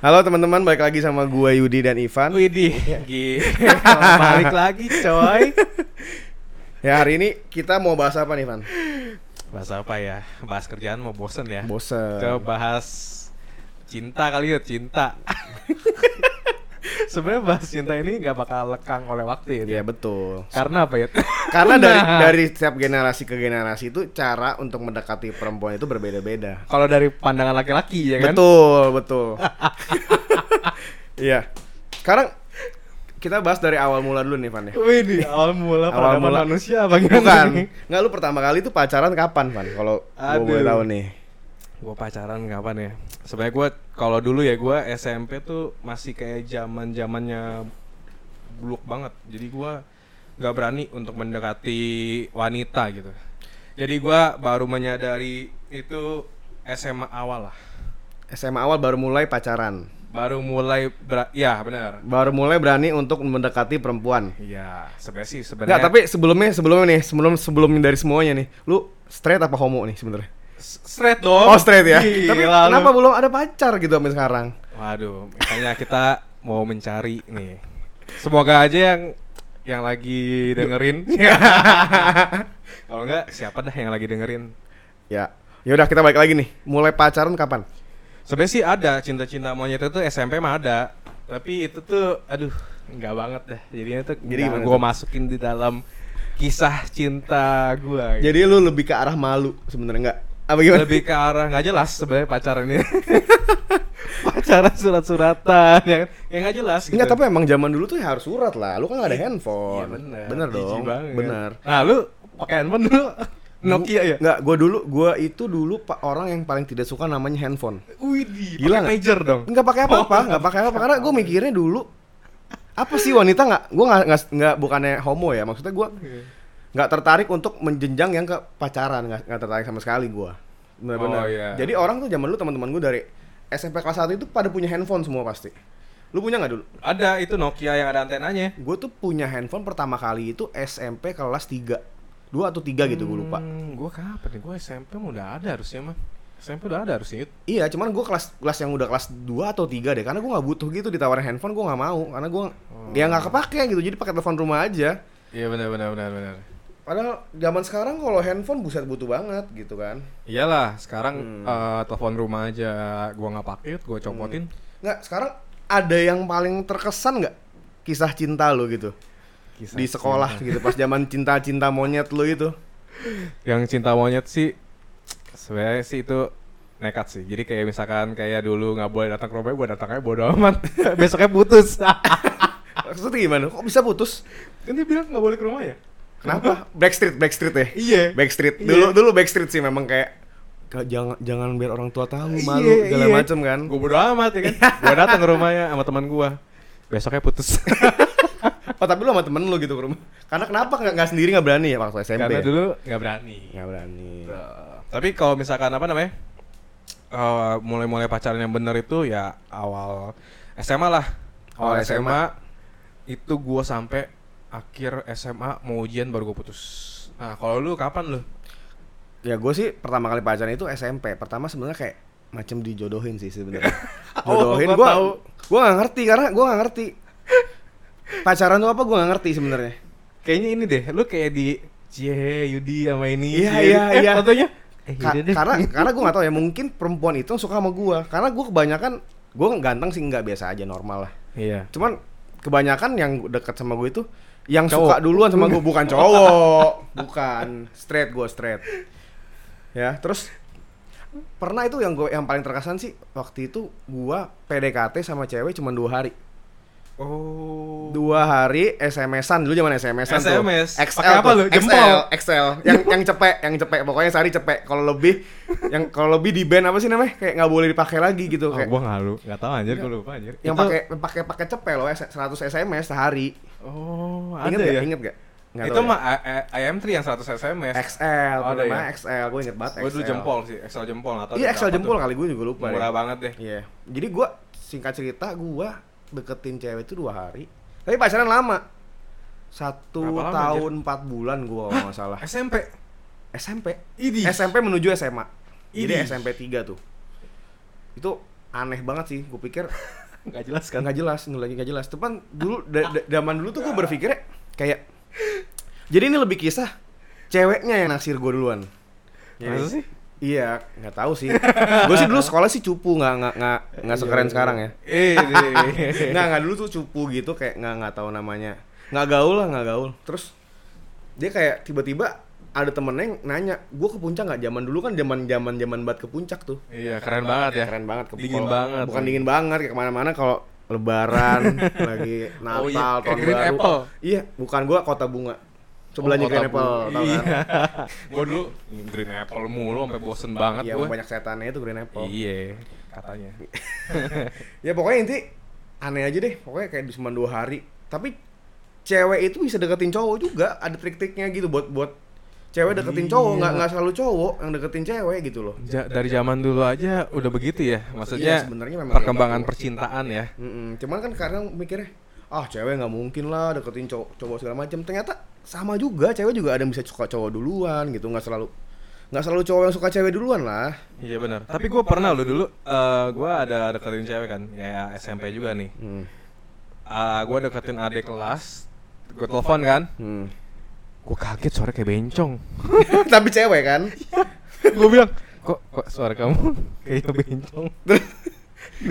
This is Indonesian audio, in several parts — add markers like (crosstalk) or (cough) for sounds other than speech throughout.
Halo teman-teman, balik lagi sama gue Yudi dan Ivan. Widih, gila. (laughs) Balik lagi coy. Ya hari ini kita mau bahas apa nih, Van? Bahas apa ya? Bahas kerjaan mau bosen ya? Bosen. Coba bahas cinta kali ya, cinta. (laughs) Sebenarnya bahas cinta ini nggak bakal lekang oleh waktu Iya ya. betul. Karena apa ya? Karena dari dari setiap generasi ke generasi itu cara untuk mendekati perempuan itu berbeda-beda. Kalau dari pandangan laki-laki ya kan? Betul, betul. Iya. Sekarang kita bahas dari awal mula dulu nih, Van ya. Wih, di awal mula Awal mula. manusia bagaimana? Bukan. Nggak lu pertama kali itu pacaran kapan, Van? Kalau gue boleh tahu nih. Gue pacaran kapan ya? Sebenarnya gue kalau dulu ya gue SMP tuh masih kayak zaman zamannya buluk banget. Jadi gue nggak berani untuk mendekati wanita gitu. Jadi gue baru menyadari itu SMA awal lah. SMA awal baru mulai pacaran. Baru mulai ber ya benar. Baru mulai berani untuk mendekati perempuan. Iya, sebenarnya sih sebenarnya. tapi sebelumnya sebelumnya nih, sebelum sebelum dari semuanya nih, lu straight apa homo nih sebenarnya? Straight dong. Oh, straight ya. Gila Tapi lu. kenapa belum ada pacar gitu sampai sekarang? Waduh, makanya kita mau mencari nih. Semoga aja yang yang lagi dengerin. (laughs) Kalau enggak siapa dah yang lagi dengerin? Ya. Ya udah kita balik lagi nih. Mulai pacaran kapan? Sebenarnya sih ada cinta-cinta monyet itu SMP mah ada. Tapi itu tuh aduh, enggak banget dah. Jadinya tuh Jadi gua tuh? masukin di dalam kisah cinta gua. gitu. Jadi lu lebih ke arah malu sebenarnya enggak? Apa gimana? lebih ke arah nggak jelas sebenarnya pacaran ini. (laughs) pacaran surat-suratan ya kan? Yang nggak jelas gitu. Enggak, tapi emang zaman dulu tuh ya harus surat lah. Lu kan gak ada handphone. Iya bener. Bener dong. banget. Bener. Nah, lu pakai handphone dulu. Nokia ya? Enggak, gua dulu gua itu dulu pak orang yang paling tidak suka namanya handphone. Wih, Gila nggak? pager dong. Enggak pakai apa-apa, Oh. enggak pakai apa karena gue mikirnya dulu apa sih wanita nggak gue nggak nggak nggak bukannya homo ya maksudnya gue nggak tertarik untuk menjenjang yang ke pacaran nggak nggak tertarik sama sekali gue benar-benar Oh, iya. jadi orang tuh zaman dulu teman-teman gue dari SMP kelas 1 itu pada punya handphone semua pasti lu punya nggak dulu Ada itu Nokia yang ada antenanya. gue tuh punya handphone pertama kali itu SMP kelas 3 dua atau tiga gitu gue lupa Hmm, gua kapan nih? Gua SMP mah udah ada harusnya mah. SMP udah ada harusnya. Yud. Iya, cuman gue kelas kelas yang udah kelas 2 atau 3 deh, karena gue nggak butuh gitu ditawarin handphone, gue nggak mau, karena gue Oh. ya nggak kepake gitu, jadi pakai telepon rumah aja. Iya benar benar benar benar. Padahal zaman sekarang kalau handphone buset butuh banget gitu kan. Iyalah, sekarang Hmm. eh, telepon rumah aja gua nggak pakai, gua copotin. Nggak, sekarang ada yang paling terkesan nggak kisah cinta lo gitu Kisah di sekolah gitu pas zaman cinta-cinta monyet lo itu. yang cinta monyet sih sebenarnya sih itu nekat sih jadi kayak misalkan kayak dulu nggak boleh datang ke rumahnya gue datang aja bodo amat (laughs) besoknya putus (laughs) Maksudnya gimana? Kok bisa putus? kan dia bilang nggak boleh ke rumah ya Kenapa? Backstreet, Backstreet ya? iya Backstreet. Iya. Dulu dulu Backstreet sih memang kayak "Kak, jangan jangan biar orang tua tahu malu Iya, segala iya. macem kan. gue bodo amat ya kan gue datang ke rumahnya sama teman gue besoknya putus (laughs) Oh tapi lu sama temen lu gitu ke rumah Karena kenapa nggak nggak sendiri nggak berani ya waktu SMP karena ya? dulu nggak berani Nggak berani tapi kalau misalkan apa namanya eh, mulai-mulai pacaran yang bener itu ya awal SMA lah awal Awal SMA. SMA, itu gua sampai akhir SMA mau ujian baru gue putus. Nah kalau lu kapan lu? Ya gue sih pertama kali pacaran itu SMP Pertama sebenarnya kayak macam dijodohin sih sebenarnya. (laughs) Oh, Jodohin gua gue. Gue nggak ngerti karena gue nggak ngerti. Pacaran tuh apa gue nggak ngerti sebenarnya. Kayaknya ini deh lu kayak di Cie Yudi sama ini Iya, iya, eh, iya. fotonya? Eh, Ka- karena (laughs) karena gue nggak tahu ya mungkin perempuan itu suka sama gue karena gue kebanyakan gue ganteng sih nggak biasa aja normal lah. Iya. Cuman kebanyakan yang dekat sama gue itu yang Cowok. suka duluan sama gue bukan cowok. (laughs) Bukan. Straight gue straight. Ya terus? Pernah itu yang gue yang paling terkesan sih waktu itu gua PDKT sama cewek cuma dua hari oh dua hari SMS-an dulu zaman SMS-an tuh. SMS. XL Pakai apa tuh. lu? XL Jempol? XL yang yang cepek yang cepek pokoknya sehari cepek kalau lebih yang kalau lebih di band apa sih namanya kayak nggak boleh dipakai lagi gitu Oh, kayak gua nggak lu nggak tahu anjir gua lupa anjir yang Itu- pakai pakai pakai cepek loh 100 SMS sehari oh inget ada gak? ya inget gak Nggak itu tahu ya? mah I- IM3 yang 100 SMS XL Oh, ada ya? XL gue inget banget Gue dulu XL. jempol sih, Excel jempol atau iya XL jempol kali gue juga lupa Murah deh. banget deh. iya jadi gue singkat cerita gue deketin cewek itu dua hari tapi pacaran lama satu lama, tahun empat bulan kalau nggak salah SMP. SMP Idi. SMP menuju SMA jadi Idih. SMP 3 tuh itu aneh banget sih. Gue pikir (laughs) nggak jelas kan nggak jelas, nggak lagi nggak jelas. Tepan dulu da- da- zaman dulu tuh gue berpikirnya kayak jadi ini lebih kisah ceweknya yang naksir gue duluan. Ya, sih Iya, nggak tahu sih. gue sih dulu sekolah sih cupu, nggak nggak nggak nggak sekeren sekarang ya. eh (laughs) Nggak nggak dulu tuh cupu gitu kayak nggak nggak tahu namanya. Nggak gaul lah nggak gaul. Terus dia kayak tiba-tiba ada temennya yang nanya, gue ke puncak nggak? Zaman dulu kan zaman zaman zaman banget ke puncak tuh. iya keren banget ya Keren banget. Ke, Dingin banget. Bukan dingin banget kayak ke mana-mana kalau Lebaran (laughs) lagi Natal Oh iya, tahun Green baru. Apple. Iya, bukan gua kota bunga. Sebelahnya Oh, Green Apple, tau kan? Iya. (laughs) gua dulu Green Apple mulu sampai bosen banget Iya, gua. banyak setannya itu Green Apple. Iya, katanya. (laughs) ya pokoknya inti aneh aja deh pokoknya kayak cuma dua hari tapi cewek itu bisa deketin cowok juga ada trik-triknya gitu buat buat cewek deketin cowok nggak Iya. nggak selalu cowok yang deketin cewek gitu loh Ja- dari zaman dulu aja udah begitu ya. Maksudnya Iya, sebenarnya memang perkembangan gitu. percintaan ya. Mm-mm. cuman kan kadang mikirnya ah cewek nggak mungkin lah deketin cowok cowok segala macam ternyata sama juga cewek juga ada yang bisa suka cowok duluan gitu nggak selalu nggak selalu cowok yang suka cewek duluan lah Iya benar. Tapi gue pernah lo dulu, eh gue ada deketin cewek kan, ya SMP juga nih. hmm. Ah, gue deketin adik kelas, gue telepon kan, Hmm. gue kaget suara kayak bencong. (laughs) tapi cewek kan (laughs) gue bilang, kok kok suara kamu (laughs) kayak bencong.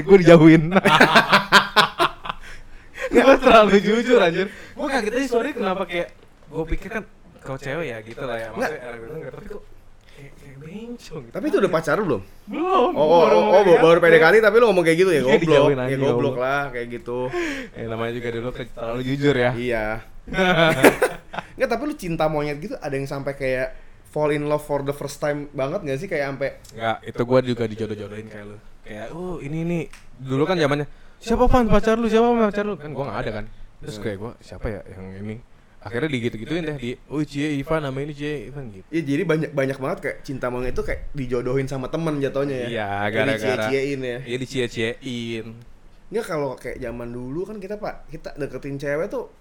Gue dijauhin. Gue terlalu jujur anjir. Gue kaget aja suaranya kenapa kayak, gue pikir kan kau cewek ya gitu lah ya. Maksudnya gue nggak tapi kok bencong. gitu. tapi itu udah pacaran belum belum. Oh, oh, oh, oh, baru PDKT tapi lu ngomong kayak gitu ya Iya, goblok. Ya goblok lah kayak gitu. Eh namanya juga dulu terlalu jujur ya. iya. (laughs) Enggak, tapi lu cinta monyet gitu ada yang sampai kayak fall in love for the first time banget gak sih kayak sampai Enggak, itu gua juga dijodoh-jodohin kayak lu. Kayak, oh ini nih, dulu kan zamannya siapa pan pacar lu, siapa Pan, pacar lu? Kan gua nggak ada kan. Terus kayak gua siapa ya yang ini? Akhirnya digitu-gituin deh di, oh Cie Ivan nama ini Cie Ivan gitu. Iya jadi banyak banyak banget kayak cinta monyet itu kayak dijodohin sama temen jatuhnya ya. Iya, gara-gara dicie-ciein ya. Iya dicie-ciein. Enggak kalau kayak zaman dulu kan kita Pak, kita deketin cewek tuh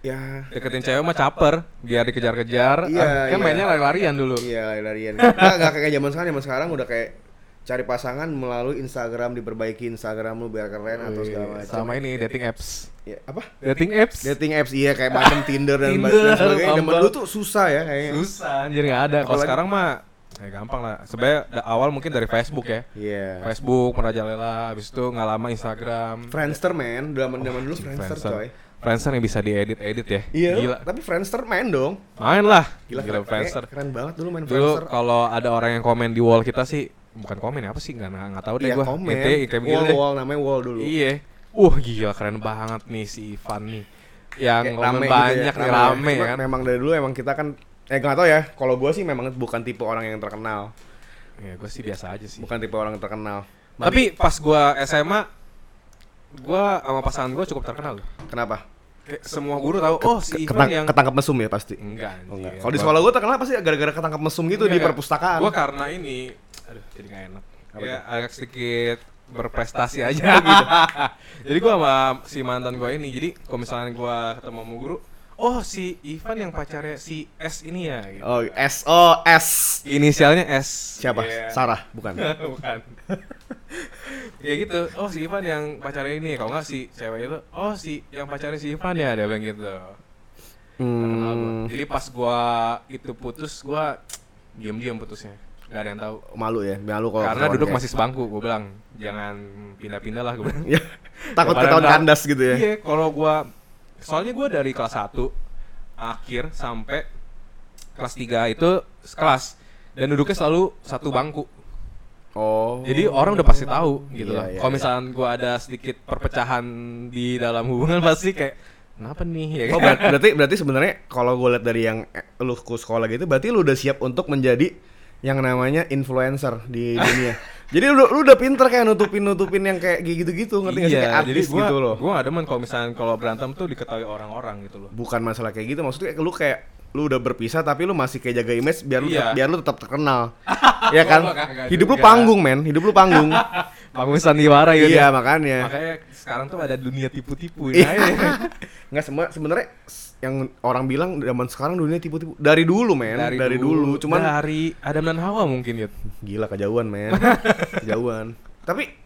ya Deketin cewek mah caper, biar dikejar-kejar. Iya, Ah, kan iya. mainnya lari-larian dulu. Iya larian. Nggak, nggak kayak zaman sekarang, zaman sekarang udah kayak cari pasangan melalui Instagram diperbaiki Instagram lu biar keren atau segala macam. Sama ini dating apps. Ya, apa? Dating apps. Dating apps iya kayak macam Tinder dan, Tinder, dan sebagainya. Bumble. dulu tuh susah ya kayaknya. Susah anjir nggak ada. Kalau sekarang mah ya gampang lah. Sebenarnya awal mungkin dari Facebook ya. Iya. Facebook merajalela, habis itu nggak lama Instagram. Friendster man, zaman zaman dulu Anjing, Friendster, coy. Friendster yang bisa diedit-edit ya. Iya, Gila. tapi Friendster main dong. Main lah. Gila, Gila, keren, Friendster. keren banget dulu main Dulu Friendster. kalau ada orang yang komen di wall kita sih bukan komen ya, apa sih nggak nggak tahu deh Iya, gua. komen. Ente kayak wall, wall namanya wall dulu. Iya. Wah gila keren banget nih si Ivan nih. Yang Kayak komen gitu banyak ya, nih rame Cuma kan. Memang dari dulu emang kita kan eh gak tau ya, kalau gua sih memang bukan tipe orang yang terkenal. Ya gue sih biasa aja sih. Bukan tipe orang yang terkenal. Tapi pas gua SMA gua sama pasangan gua cukup terkenal loh. Kenapa? Kayak semua guru tahu oh si Ivan Ketang- yang ketangkep mesum ya pasti. enggak. Oh, enggak. Kalau di sekolah gua terkenal pasti gara-gara ketangkep mesum gitu di Enggak, perpustakaan. Gua karena ini aduh jadi gak enak. Apa ya tuh? agak sedikit berprestasi aja gitu. (laughs) jadi gua sama si mantan gua ini. Jadi kalau misalnya gua ketemu sama guru, oh si Ivan yang pacarnya si S ini ya gitu. Oh, S O S. Inisialnya S. Siapa? Iya. Sarah, bukan. (laughs) Bukan. (laughs) ya gitu. Oh si Ivan yang pacarnya ini. Kalau nggak si cewek itu, oh si yang pacarnya si Ivan ya, dia bilang gitu. Hmm, Jadi pas gua itu putus, gua (tsk) diam-diam putusnya. Gak ada yang tahu. malu ya, malu kalau Karena duduk kayak- masih sebangku, gue bilang jangan pindah-pindah lah gue bilang. Ya, takut Daripada ketahuan kandas gitu ya. Iya, kalau gua soalnya gua dari kelas 1 akhir sampai kelas 3 itu kelas dan duduknya selalu satu bangku. Oh. Jadi orang udah pasti tahu gitu Iya, loh. iya, Kalau iya. misalnya gua ada sedikit perpecahan di dalam hubungan pasti kayak kenapa nih ya Oh kan? ber- berarti berarti sebenarnya kalau gue lihat dari yang eh, lu ke sekolah gitu, berarti lu udah siap untuk menjadi yang namanya influencer di dunia. Jadi lu, lu udah pinter kayak nutupin nutupin yang kayak gitu-gitu, ngerti nggak sih kayak Iya, jadi artis gua, gitu loh. Gua gak demen kalau misalnya kalau berantem tuh diketahui orang-orang gitu loh. Bukan masalah kayak gitu, maksudnya lu kayak lu udah berpisah tapi lu masih kayak jaga image biar lu Iya. biar lu tetap terkenal. (laughs) ya kan? Hidup lu panggung, men. Hidup lu panggung. (laughs) Panggung sandiwara gitu. iya, ya. makanya. Makanya sekarang tuh ada dunia tipu-tipu. Iya. Nah, (laughs) ini. Nggak semua sebenarnya yang orang bilang zaman sekarang dunia tipu-tipu dari dulu men dari, dulu. cuman dari Adam dan Hawa mungkin ya. gila kejauhan men (laughs) kejauhan tapi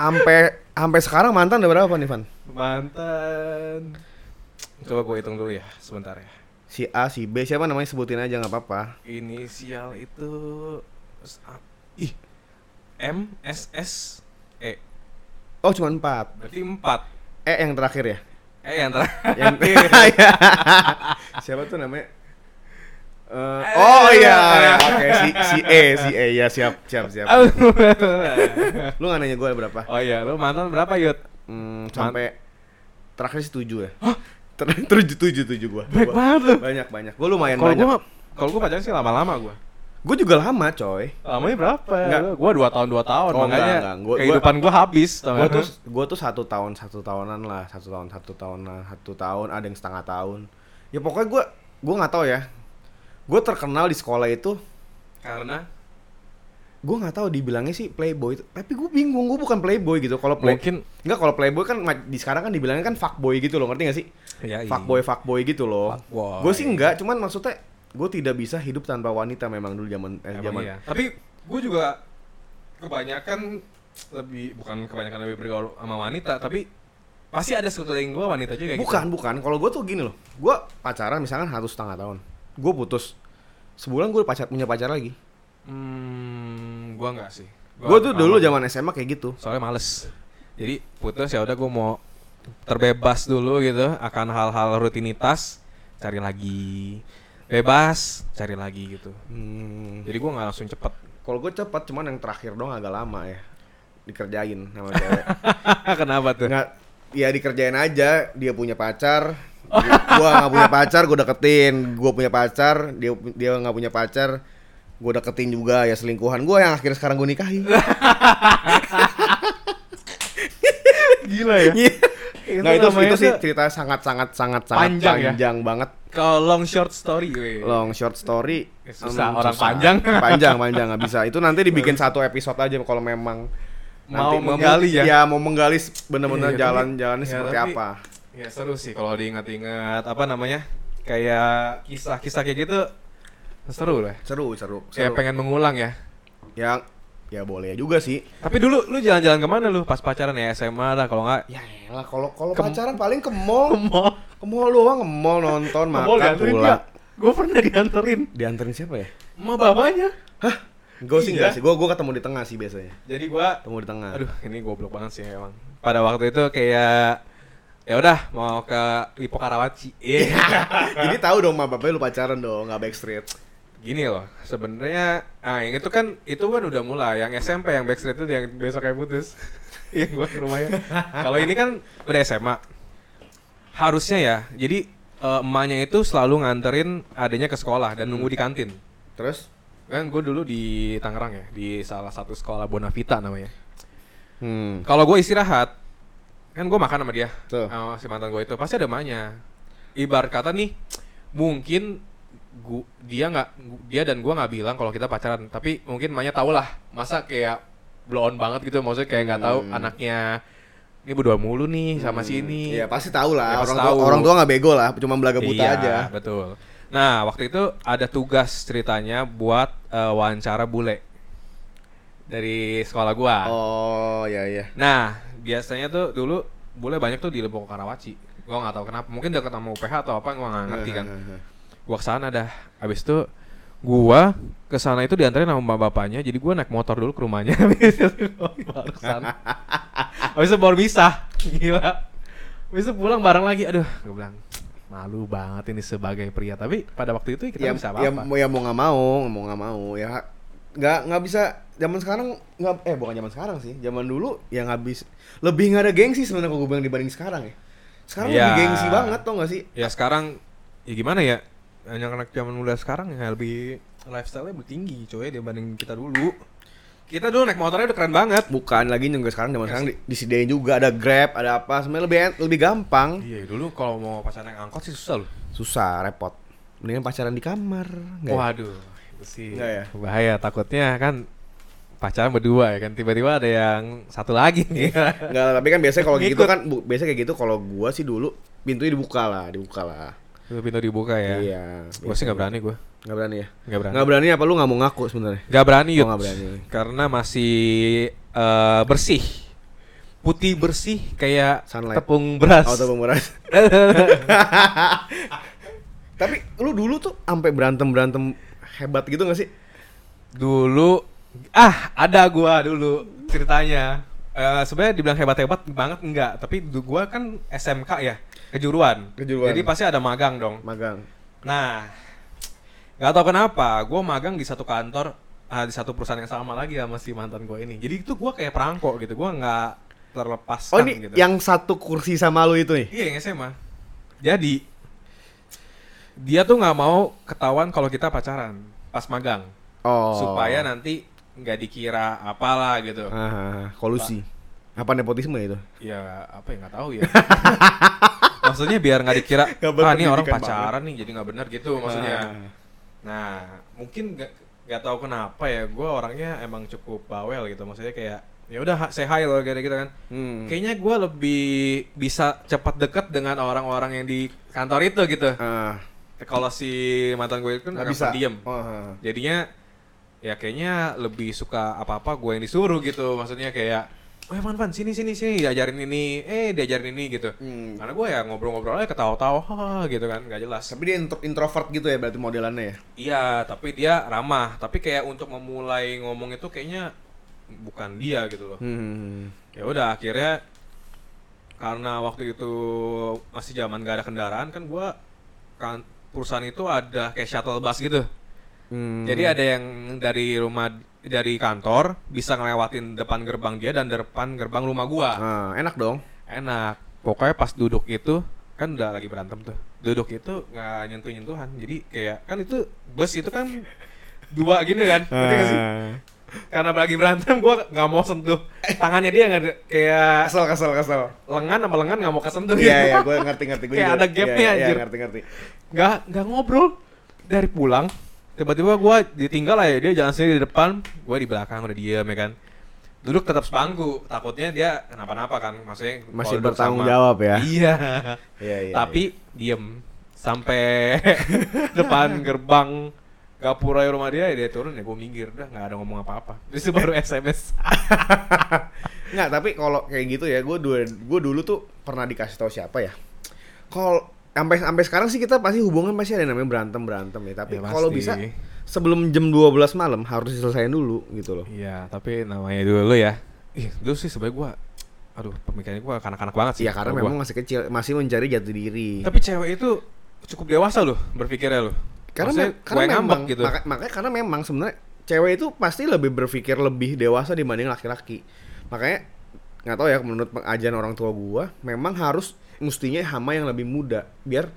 Sampai sampai sekarang mantan udah berapa nih, Van? Mantan. Coba gue hitung dulu ya, sebentar ya. Si A, si B, siapa namanya sebutin aja nggak apa-apa. Inisial itu ih M S S E. Oh, cuma empat. Berarti empat. E yang terakhir ya? Eh yang terakhir. Yang (laughs) Iya. Siapa tuh namanya? Eh, oh iya, oke si si E, si E ya siap, siap, siap. Lu nggak nanya gue berapa? oh iya, lu mantan berapa Yud? Hmm, sampai terakhir sih tujuh ya. Ter- Tujuh, tujuh, tujuh gue. Banyak banget lu. Banyak, banyak. Gue lumayan Kalau banyak. kalau gua pacaran sih lama-lama gua. Gue juga lama, coy. Lamanya berapa? Enggak. Lu- Gua dua tahun dua tahun Oh, makanya enggak, enggak. Gua- kehidupan gua habis. tau Gue tuh, gue tuh satu tahun, satu tahunan lah, satu tahun, satu tahunan, satu tahun, ada yang setengah tahun. Ya pokoknya gue, gue nggak tahu ya. Gue terkenal di sekolah itu, karena gue nggak tahu dibilangnya sih playboy. Tapi gue bingung, gue bukan playboy gitu. Kalau play, mungkin Enggak kalau playboy kan di sekarang kan dibilangnya kan fuckboy gitu loh, ngerti gak sih? ya, iya. Fuckboy fuckboy gitu loh. Gue sih enggak, cuman maksudnya gue tidak bisa hidup tanpa wanita memang dulu zaman eh, zaman. iya. Tapi gue juga kebanyakan lebih bukan kebanyakan lebih bergaul sama wanita, tapi pasti ada sekeliling gue wanita juga gitu. Bukan, bukan. Kalau gue tuh gini loh. Gue pacaran misalkan satu setengah tahun. Gue putus. Sebulan gue pacar punya pacar lagi. Hmm, gue enggak sih. Gue tuh dulu aman. zaman SMA kayak gitu. soalnya males. Jadi putus ya udah gue mau terbebas dulu gitu akan hal-hal rutinitas, cari lagi. Bebas, cari lagi gitu. Hmm. Jadi gue nggak langsung cepet. Kalau gue cepat, cuman yang terakhir dong agak lama ya. Dikerjain sama cewek. (laughs) Kenapa tuh? Nggak, ya dikerjain aja. Dia punya pacar. gua nggak punya pacar, gue deketin. Gue punya pacar, dia dia nggak punya pacar. Gue deketin juga ya selingkuhan gue yang akhirnya sekarang gue nikahi. (laughs) Gila ya. Nah itu itu sih cerita sangat sangat sangat sangat Panjang ya? panjang banget. Kalau long short story gue. Long short story Ya, susah, em, orang panjang. (laughs) panjang panjang nggak bisa itu nanti dibikin satu episode aja kalau memang Mau nanti menggali ya? ya mau menggali bener-bener Iya, jalan-jalannya ya, seperti tapi- apa Ya seru sih kalau diingat-ingat apa namanya? Kayak kisah-kisah kayak gitu seru lah. seru seru, Kayak seru. pengen mengulang ya. yang ya boleh juga sih Tapi dulu lu jalan-jalan ke mana lu pas pacaran ya SMA lah kalau nggak ya elah kalau kalau Ke- pacaran paling ke mall mall. ke mall doang ke mall nonton makan pulang Gue pernah dianterin dianterin siapa ya sama bapaknya. gue sih Iya. enggak sih gue gue ketemu di tengah sih biasanya Jadi gua ketemu di tengah aduh ini goblok banget sih emang. Pada waktu itu kayak ya udah mau ke Lipo Karawaci. Iya. (laughs) jadi tahu dong ma bapaknya lu pacaran dong nggak backstreet Gini loh, sebenarnya ah yang itu kan itu kan udah mulai yang SMP yang backstreet itu yang besok kayak putus. (laughs) Yang gua ke rumahnya. Kalau ini kan udah SMA. Harusnya ya. Jadi eh, emaknya itu selalu nganterin adanya ke sekolah dan nunggu di kantin. terus Kan gue dulu di Tangerang ya, di salah satu sekolah Bonavita namanya. hmm Kalau gue istirahat, kan gue makan sama dia, Tuh. sama si mantan gue itu pasti ada emaknya. Ibarat kata nih, mungkin gua, dia nggak, dia dan gue nggak bilang kalau kita pacaran, tapi mungkin emaknya tahu lah. Masa kayak blow on banget gitu, maksudnya kayak nggak tahu Hmm. anaknya ini berdua mulu nih sama si ini. Iya pasti tahu lah Ya, orang tua tahu. orang tua nggak bego lah cuma belaga buta Iya, aja betul. Nah, waktu itu ada tugas ceritanya buat eh, wawancara bule dari sekolah gua. oh iya iya Nah, biasanya tuh dulu bule banyak tuh di Lembong Karawaci. Gua nggak tahu kenapa. Mungkin dekat sama UPH atau apa gua nggak ngerti kan. Gua ke sana dah. Habis itu gua ke sana itu diantarin sama mbak bapaknya. Jadi gua naik motor dulu ke rumahnya. (laughs) Habis itu baru ke sana. Habis itu baru bisa. Gila. Habis itu pulang bareng lagi. Aduh, gua bilang malu banget ini sebagai pria. Tapi pada waktu itu kita ya, bisa ya, apa-apa. mau- ya mau nggak mau mau nggak mau ya nggak nggak bisa zaman sekarang nggak eh bukan zaman sekarang sih zaman dulu ya nggak bisa lebih nggak ada gengsi sebenarnya kalau gue bilang dibanding sekarang ya sekarang Ya. lebih gengsi banget tau gak sih Ya sekarang ya gimana ya? Anak-anak zaman muda sekarang ya lebih lifestyle-nya lebih tinggi coy dibanding kita dulu. Kita dulu naik motornya udah keren banget. bukan lagi juga sekarang zaman Ya sekarang di- disediain juga ada grab ada apa sebenarnya lebih lebih gampang Iya, dulu kalau mau pacaran naik angkot sih susah loh. susah repot mendingan pacaran di kamar nggak ya? Waduh, itu sih ya? bahaya takutnya kan pacaran berdua ya kan tiba-tiba ada yang satu lagi nih. Enggak, tapi kan biasanya kalau gitu kan biasanya kayak gitu kalau gua sih dulu pintunya dibuka lah, dibuka lah. Itu pintu dibuka ya. Iya. Gue sih nggak berani gue. Nggak berani ya? Nggak berani. Nggak berani apa lu nggak mau ngaku sebenarnya? Nggak berani Oh, nggak berani. Karena masih eh, bersih. putih bersih kayak Sunlight. tepung beras. Auto pemeras. (laughs) Tapi lu dulu tuh sampai berantem-berantem hebat gitu gak sih? dulu ah ada gua dulu ceritanya. Eh sebenarnya dibilang hebat-hebat banget enggak, tapi gua kan SMK ya, kejuruan. Kejuruan. Jadi pasti ada magang dong. Magang. Nah, nggak tahu kenapa, gue magang di satu kantor, ah, di satu perusahaan yang sama lagi sama si mantan gue ini. Jadi itu gue kayak perangkok gitu, gue nggak terlepaskan Oh ini gitu. yang satu kursi sama lu itu nih? Iya yang SMA. Jadi dia tuh nggak mau ketahuan kalau kita pacaran pas magang, Oh. supaya nanti nggak dikira apalah gitu. Ah, kolusi. Apa nepotisme itu? Ya apa ya nggak tahu ya. (laughs) maksudnya biar nggak dikira, (laughs) Nggak ah ini orang pacaran nih, jadi nggak benar gitu maksudnya. Ah. Nah, mungkin gak, gak tahu kenapa ya, gue orangnya emang cukup bawel gitu. Maksudnya kayak ya udah say hi loh kayak gitu kan. Hmm. Kayaknya gue lebih bisa cepat deket dengan orang-orang yang di kantor itu gitu. Ah, Kalau si mantan gue itu kan nggak bisa. pendiam. Oh, ah. Jadinya ya kayaknya lebih suka apa-apa gue yang disuruh gitu. Maksudnya kayak Oh Van Van sini sini sini diajarin ini eh diajarin ini gitu Hmm. karena gue ya ngobrol-ngobrol aja ketawa-tawa gitu kan nggak jelas Tapi dia intro- introvert gitu ya berarti modelannya ya? Iya, tapi dia ramah. Tapi kayak untuk memulai ngomong itu kayaknya bukan dia gitu loh. Hmm. Ya udah akhirnya karena waktu itu masih zaman gak ada kendaraan kan gua kan perusahaan itu ada kayak shuttle bus gitu. Hmm. Jadi ada yang dari rumah dari kantor bisa ngelewatin depan gerbang dia dan depan gerbang rumah gua. Ah, enak dong. Enak. Pokoknya pas duduk itu kan udah lagi berantem tuh. Duduk itu nggak nyentuh nyentuhan. Jadi kayak kan itu bus itu kan dua gini kan. Ngerti nggak sih? Ah. Karena lagi berantem gua nggak mau sentuh tangannya dia nggak kayak Kesel kesel kesel. lengan sama lengan nggak mau kesentuh Iya iya, gue ngerti ngerti gue. Kayak ada gapnya, Iya, anjir. Iya, ngerti ngerti. nggak nggak ngobrol dari pulang tiba-tiba gua ditinggal aja dia jalan sendiri di depan gua di belakang udah diem ya kan duduk tetap sebangku takutnya dia kenapa-napa kan maksudnya Masih bertanggung sama- jawab ya. (laughs) iya Iya iya. tapi diem sampai (laughs) depan gerbang gapura rumah dia dia turun ya gue minggir dah nggak ada ngomong apa-apa terus itu baru sms Nggak, tapi kalau kayak gitu ya, gue dulu, gue dulu tuh pernah dikasih tahu siapa ya. Kalau sampai sampai sekarang sih kita pasti hubungan masih ada yang namanya berantem berantem ya. Tapi Ya, kalau pasti. bisa sebelum jam 12 malam harus diselesaikan dulu gitu loh. iya tapi namanya dulu ya ih dulu sih sebenarnya gue aduh pemikirannya gue kanak-kanak banget sih Iya karena kalau gua. memang masih kecil, masih mencari jati diri. tapi cewek itu cukup dewasa loh berpikirnya loh karena Maksudnya, me- karena memang gitu maka- makanya karena memang sebenarnya cewek itu pasti lebih berpikir lebih dewasa dibanding laki-laki. Makanya nggak tahu ya menurut pengajian orang tua gua memang harus mestinya hama yang lebih muda biar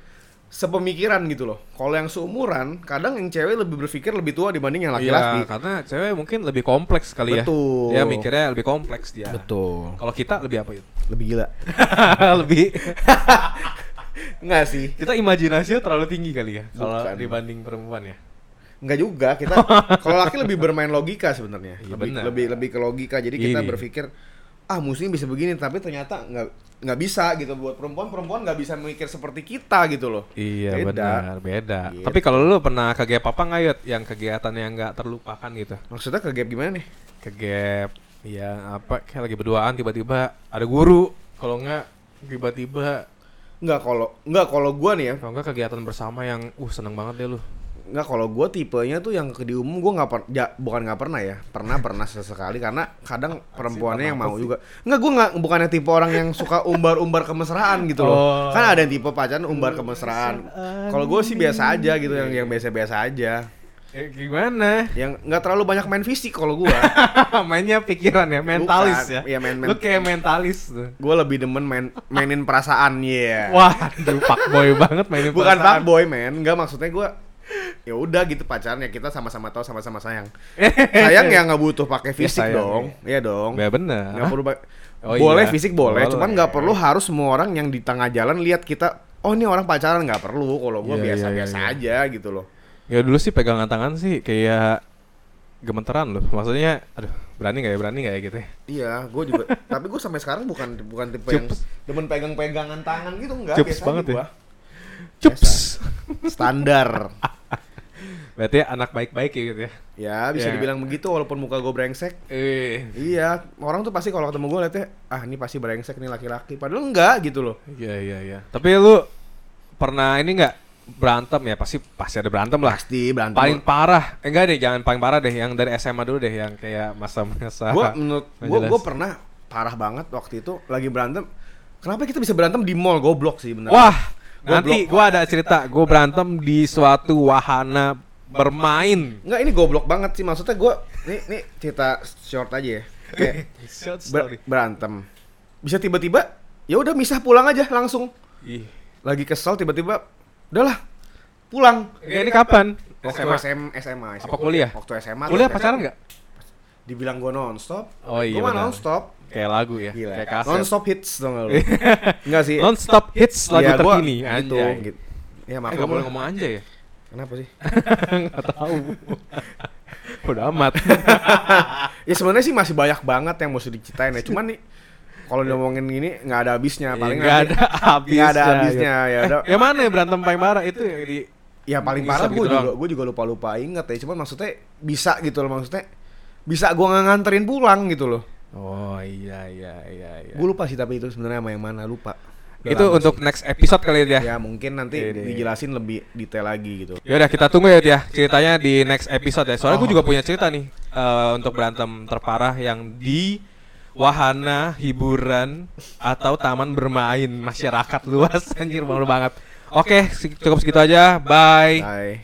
sepemikiran gitu loh. Kalau yang seumuran, kadang yang cewek lebih berpikir lebih tua dibanding yang laki-laki. Iya, karena cewek mungkin lebih kompleks kali Betul. ya. Dia mikirnya lebih kompleks dia. Betul. Kalau kita lebih apa itu? (laughs) Lebih gila. (laughs) lebih (laughs) Enggak sih. kita imajinasinya terlalu tinggi kali ya kalau dibanding perempuan ya. Enggak juga. Kita kalau laki lebih bermain logika sebenarnya. Iya, lebih, lebih lebih ke logika. Jadi kita Gini. berpikir ah musuhnya bisa begini tapi ternyata nggak nggak bisa gitu buat perempuan perempuan nggak bisa mikir seperti kita gitu loh Iya Beda. benar, beda. Gitu. Tapi kalau lu pernah ke gap apa nggak Yud? Yang kegiatan yang nggak terlupakan gitu? maksudnya ke gap gimana nih Ke gap, ya apa? Kayak lagi berduaan tiba-tiba ada guru. Kalau nggak tiba-tiba nggak kalau nggak kalau gua nih ya kalau nggak kegiatan bersama yang uh seneng banget deh lu. Nggak kalau gua tipenya tuh yang ke di umum gua nggak per ya, bukan nggak pernah ya pernah pernah sesekali karena kadang perempuannya yang pernah mau juga nggak gua nggak bukannya tipe orang yang suka umbar-umbar kemesraan gitu loh Oh. kan ada yang tipe pacaran umbar kemesraan kalau gua sih biasa aja gitu yang yang biasa-biasa aja Eh, gimana? yang nggak terlalu banyak main fisik kalau gua (laughs) Mainnya pikiran ya, mentalis Bukan. ya. Iya, main- main- Lu kayak mentalis tuh. gue lebih demen main mainin perasaan ya Wah, aduh fuckboy banget mainin bukan perasaan. fuckboy men nggak maksudnya gue (laughs) ya udah gitu pacaran ya kita sama-sama tahu sama-sama sayang (laughs) sayang ya nggak butuh pakai fisik sayang, dong iya dong Ya bener. nggak perlu ba- Oh, boleh iya. fisik boleh, Boleh. cuman nggak perlu harus semua orang yang di tengah jalan lihat kita oh ini orang pacaran nggak perlu kalau gue Iya, iya, biasa-biasa iya. aja gitu loh Ya dulu sih pegangan tangan sih kayak gemeteran loh. Maksudnya, aduh, berani nggak ya, berani nggak ya gitu ya. iya gue juga (laughs) tapi gue sampai sekarang bukan bukan tipe yang Cups. demen pegang-pegangan tangan gitu enggak Cups biasa banget ya. gua. Cups. standar Berarti anak baik-baik ya gitu ya. Ya bisa Iya. dibilang begitu walaupun muka gue brengsek. Eh. Iya, orang tuh pasti kalau ketemu gue liatnya, ah ini pasti brengsek nih laki-laki. Padahal enggak gitu loh. Iya iya iya. Tapi lu pernah ini nggak berantem ya? Pasti pasti ada berantem lah. Pasti berantem. Paling parah, eh, enggak deh, jangan paling parah deh. Yang dari SMA dulu deh, yang kayak masa-masa. gue menurut gue gue pernah parah banget waktu itu lagi berantem. Kenapa kita bisa berantem di mall goblok sih bener. Wah, Goblok. nanti gua ada cerita. Gue berantem di suatu wahana bermain. Enggak ini goblok banget sih maksudnya gue nih nih cerita short aja ya. Kayak (laughs) ber- berantem. Bisa tiba-tiba ya udah misah pulang aja langsung. Ih. Lagi kesel tiba-tiba udahlah pulang. Ya, ini kapan? Waktu SMA. SM, SMA, Apa kuliah? Waktu SMA. Kuliah pacaran nggak? Dibilang gue nonstop. Oh iya Gue mah nonstop. Kayak lagu ya, Gila. kayak kaset. Non-stop hits dong lu. (laughs) Enggak sih. Non-stop hits lagu gua terkini. Gitu, gitu. Ya Eh, maaf nggak boleh ngomong anjay ya? Kenapa sih? (laughs) Nggak tahu. (laughs) Udah amat. (laughs) Ya sebenarnya sih masih banyak banget yang mesti diceritain ya. Cuman nih kalau ngomongin gini nggak ada habisnya. Paling nggak ada habisnya. nggak ada habisnya ya. Udah. Yang mana ya berantem paling parah itu yang di Ya paling parah gue begitu juga gue juga lupa lupa inget ya. Cuman maksudnya bisa gitu loh maksudnya. Bisa gue nggak nganterin pulang gitu loh. Oh iya iya iya iya. Gue lupa sih tapi itu sebenarnya sama yang mana lupa. Udah Itu untuk sih. next episode kali ya. ya mungkin nanti Iya, iya. dijelasin lebih detail lagi gitu. Ya udah kita tunggu ya dia ceritanya di next episode ya. Soalnya gue juga punya cerita nih eh, untuk berantem terparah yang di wahana hiburan atau taman bermain masyarakat luas (laughs) anjir malu banget. Oke, cukup segitu aja. Bye. Bye.